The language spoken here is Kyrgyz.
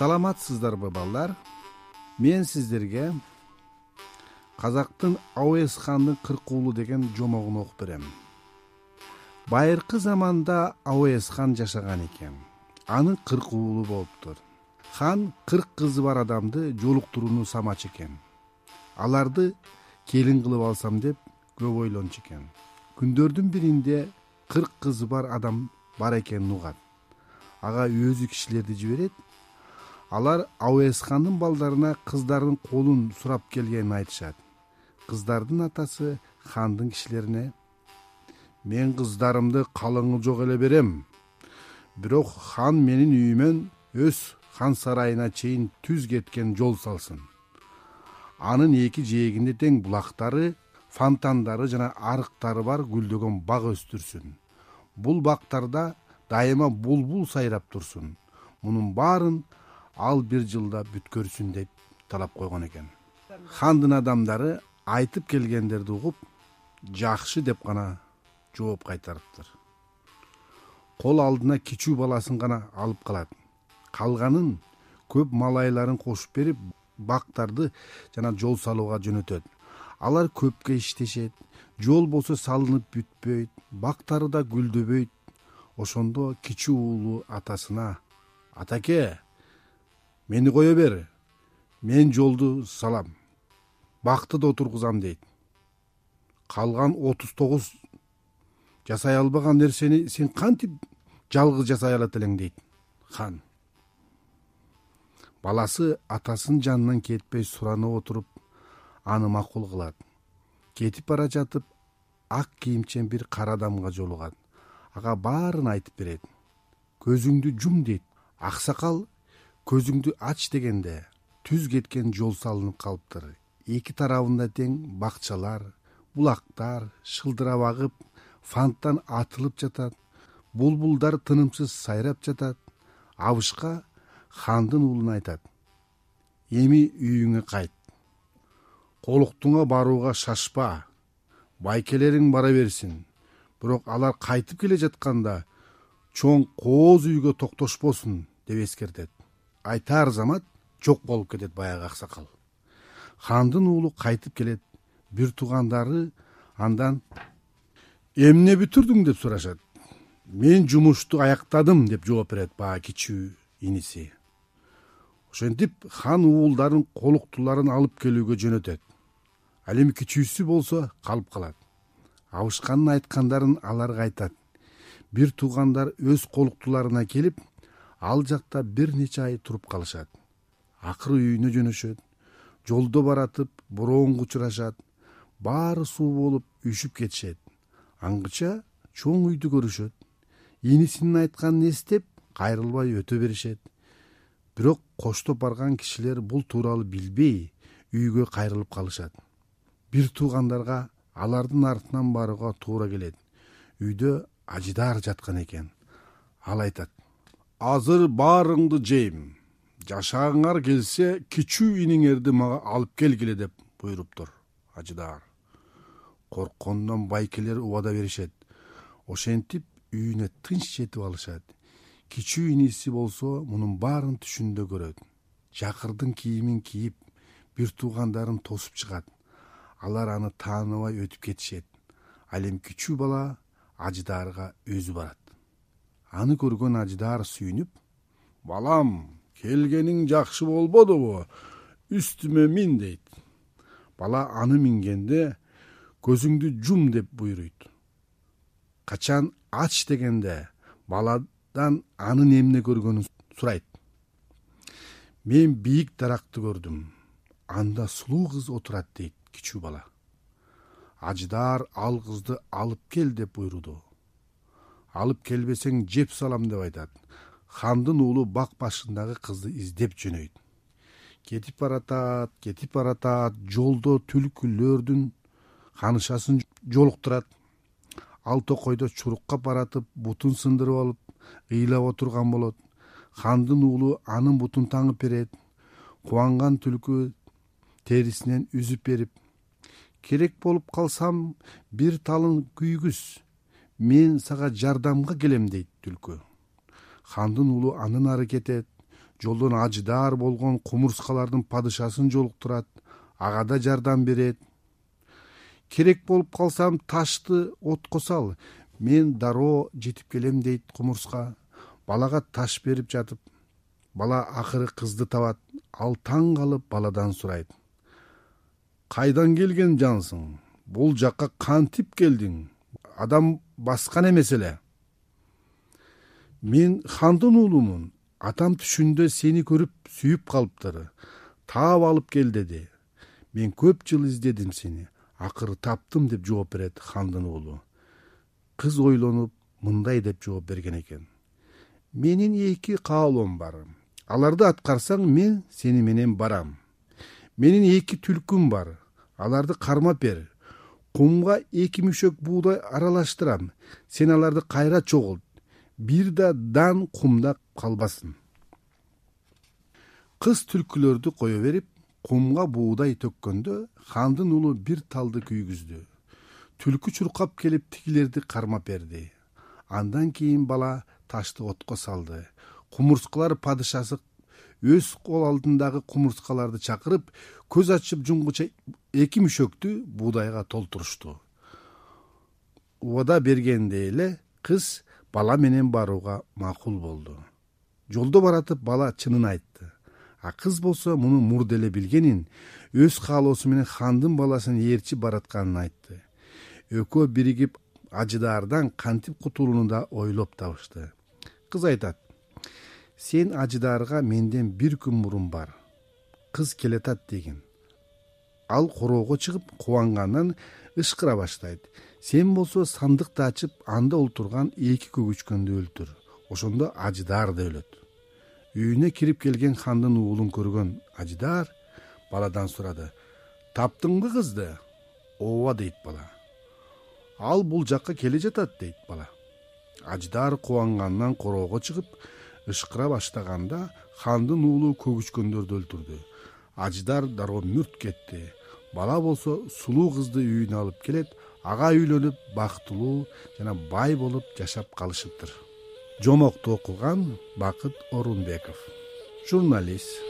саламатсыздарбы балдар? Мен сиздерге казактын абес хандын кырк уулу деген жомогун окуп берем. Байыркы заманда абес хан жашаган экен. Анын кырк уулу болуптур. Хан кырк кызы бар адамды жолуктурууну самачу экен. Аларды келин кылып алсам деп көп ойлончу экен. Күндөрдүн биринде кырк кызы бар адам бар экенин угат ага өзү кишилерди жиберет алар хандын балдарына кыздардын колун сурап келгенин айтышат. Кыздардын атасы хандын кишилерине мен кыздарымды калыңы жок эле берем бирок хан менин үйүмөн өз хан сарайына чейин түз кеткен жол салсын. Анын эки жээгинде тең булактары фонтандары жана арыктары бар гүлдөгөн бак өстүрсүн. Бул бактарда дайыма булбул сайрап турсун. Мунун баарын ал бир жылда бүткөрсүн деп талап койгон экен. Хандын адамдары айтып келгендерди угуп жакшы деп гана жооп кайтарыптыр. Кол алдына кичүү баласын гана алып калат. Калганын көп малайларын кошуп берип бактарды жана жол салууга жөнөтөт. Алар көпкө иштешет жол болсо салынып бүтпөйт бактары да гүлдөбөйт. Ошондо кичүү уулу атасына атаке мени кое бер. Мен жолду салам. Бакты да отургузам дейт. Калган отуз тогуз жасай албаган нерсени сен кантип жалгыз жасай алат элең дейт хан? Баласы атасынын жанынан кетпей суранып отуруп аны макул кылат. Кетип бара жатып ак кийимчен бир кара адамга жолугат. Ага баарын айтып берет. Көзүңдү жум дейт. Аксакал көзүңдү ач дегенде түз кеткен жол салынып калыптыр. Эки тарабында тең бакчалар булактар шылдырап агып фонтан атылып жатат булбулдар тынымсыз сайрап жатат абышка хандын уулуна айтат. Эми үйүңө кайт. Колуктуңа барууга шашпа байкелериң бара берсин. Бирок алар кайтып келе жатканда чоң кооз үйгө токтошпосун деп эскертет айтаар замат жок болуп кетет баягы аксакал. Хандын уулу кайтып келет бир туугандары андан эмне бүтүрдүң? деп сурашат. Мен жумушту аяктадым деп жооп берет баягы кичүү иниси ошентип хан уулдарын колуктуларын алып келүүгө жөнөтөт. Ал эми кичүүсү болсо калып калат. Абышканын айткандарын аларга айтат. Бир туугандар өз колуктуларына келип ал жакта бир нече ай туруп калышат. Акыры үйүнө жөнөшөт жолдо баратып бороонго учурашат баары суу болуп үшүп кетишет. Аңгыча чоң үйдү көрүшөт. Инисинин айтканын эстеп кайрылбай өтө беришет. Бирок коштоп барган кишилер бул тууралуу билбей үйгө кайрылып калышат. Бир туугандарга алардын артынан барууга туура келет. Үйдө ажыдаар жаткан экен. Ал айтат азыр баарыңды жейм. Жашагыңар келсе кичүү иниңерди мага алып келгиле деп буйруптур ажыдаар корккондон байкелер убада беришет. Ошентип үйүнө тынч жетип алышат. Кичүү иниси болсо мунун баарын түшүндө көрөт. Жакырдын кийимин кийип бир туугандарын тосуп чыгат. Алар аны тааныбай өтүп кетишет. Ал эми кичүү бала ажыдаарга өзү барат аны көргөн ажыдаар сүйүнүп балам келгениң жакшы болбодубу үстүмө мин дейт. Бала аны мингенде көзүңдү жум деп буйруйт. Качан ач дегенде баладан анын эмне көргөнүн сурайт. Мен бийик даракты көрдүм анда сулуу кыз отурат дейт кичүү бала. Ажыдаар ал кызды алып кел деп буйруду алып келбесең жеп салам деп айтат. Хандын уулу бак башындагы кызды издеп жөнөйт. Кетип баратат кетип баратат жолдо түлкүлөрдүн ханышасын жолуктурат. Ал токойдо чурукка баратып бутун сындырып алып ыйлап отурган болот. Хандын уулу анын бутун таңып берет. Кубанган түлкү терисинен үзүп берип керек болуп калсам бир талын күйгүз мен сага жардамга келем дейт түлкү. Хандын уулу андан ары кетет жолдон ажыдаар болгон кумурскалардын падышасын жолуктурат ага да жардам берет. Керек болуп калсам ташты отко сал мен дароо жетип келем дейт кумурска. Балага таш берип жатып бала акыры кызды табат ал таң калып баладан сурайт. Кайдан келген жансың? Бул жакка кантип келдиң адам баскан эмес эле. Мен хандын уулумун. Атам түшүндө сени көрүп сүйүп калыптыр. Таап алып кел деди. Мен көп жыл издедим сени. Акыры таптым деп жооп берет хандын уулу. Кыз ойлонуп мындай деп жооп берген экен. Менин эки каалоом бар. Аларды аткарсаң мен сени менен барам. Менин эки түлкүм бар. Аларды кармап бер кумга эки мүшөк буудай аралаштырам. Сен аларды кайра чогулт. Бир да дан кумда калбасын. Кыз түлкүлөрдү кое берип кумга буудай төккөндө хандын уулу бир талды күйгүздү. Түлкү чуркап келип тигилерди кармап берди андан кийин бала ташты отко салды. Кумурскалар падышасы өз кол алдындагы кумурскаларды чакырып көз ачып жумгуча эки мүшөктү буудайга толтурушту убада бергендей эле кыз бала менен барууга макул болду. Жолдо баратып бала чынын айтты. А кыз болсо муну мурда эле билгенин өз каалоосу менен хандын баласын ээрчип баратканын айтты. Экөө биригип ажыдаардан кантип кутулууну да ойлоп табышты. Кыз айтат сен ажыдаарга менден бир күн мурун бар кыз келатат дегин. Ал короого чыгып кубангандан ышкыра баштайт. Сен болсо сандыкты ачып анда олтурган эки көгүчкөндү өлтүр ошондо ажыдаар да өлөт үйүнө кирип келген хандын уулун көргөн ажыдаар баладан сурады. Таптыңбы кызды? Ооба дейт бала. Ал бул жакка келе жатат дейт бала. Ажыдаар кубангандан короого чыгып ышкыра баштаганда хандын уулу көгүчкөндөрдү өлтүрдү. Ажыдаар дароо мүрт кетти. Бала болсо сулуу кызды үйүнө алып келет ага үйлөнүп бактылуу жана бай болуп жашап калышыптыр. Жомокту окуган бакыт орунбеков журналист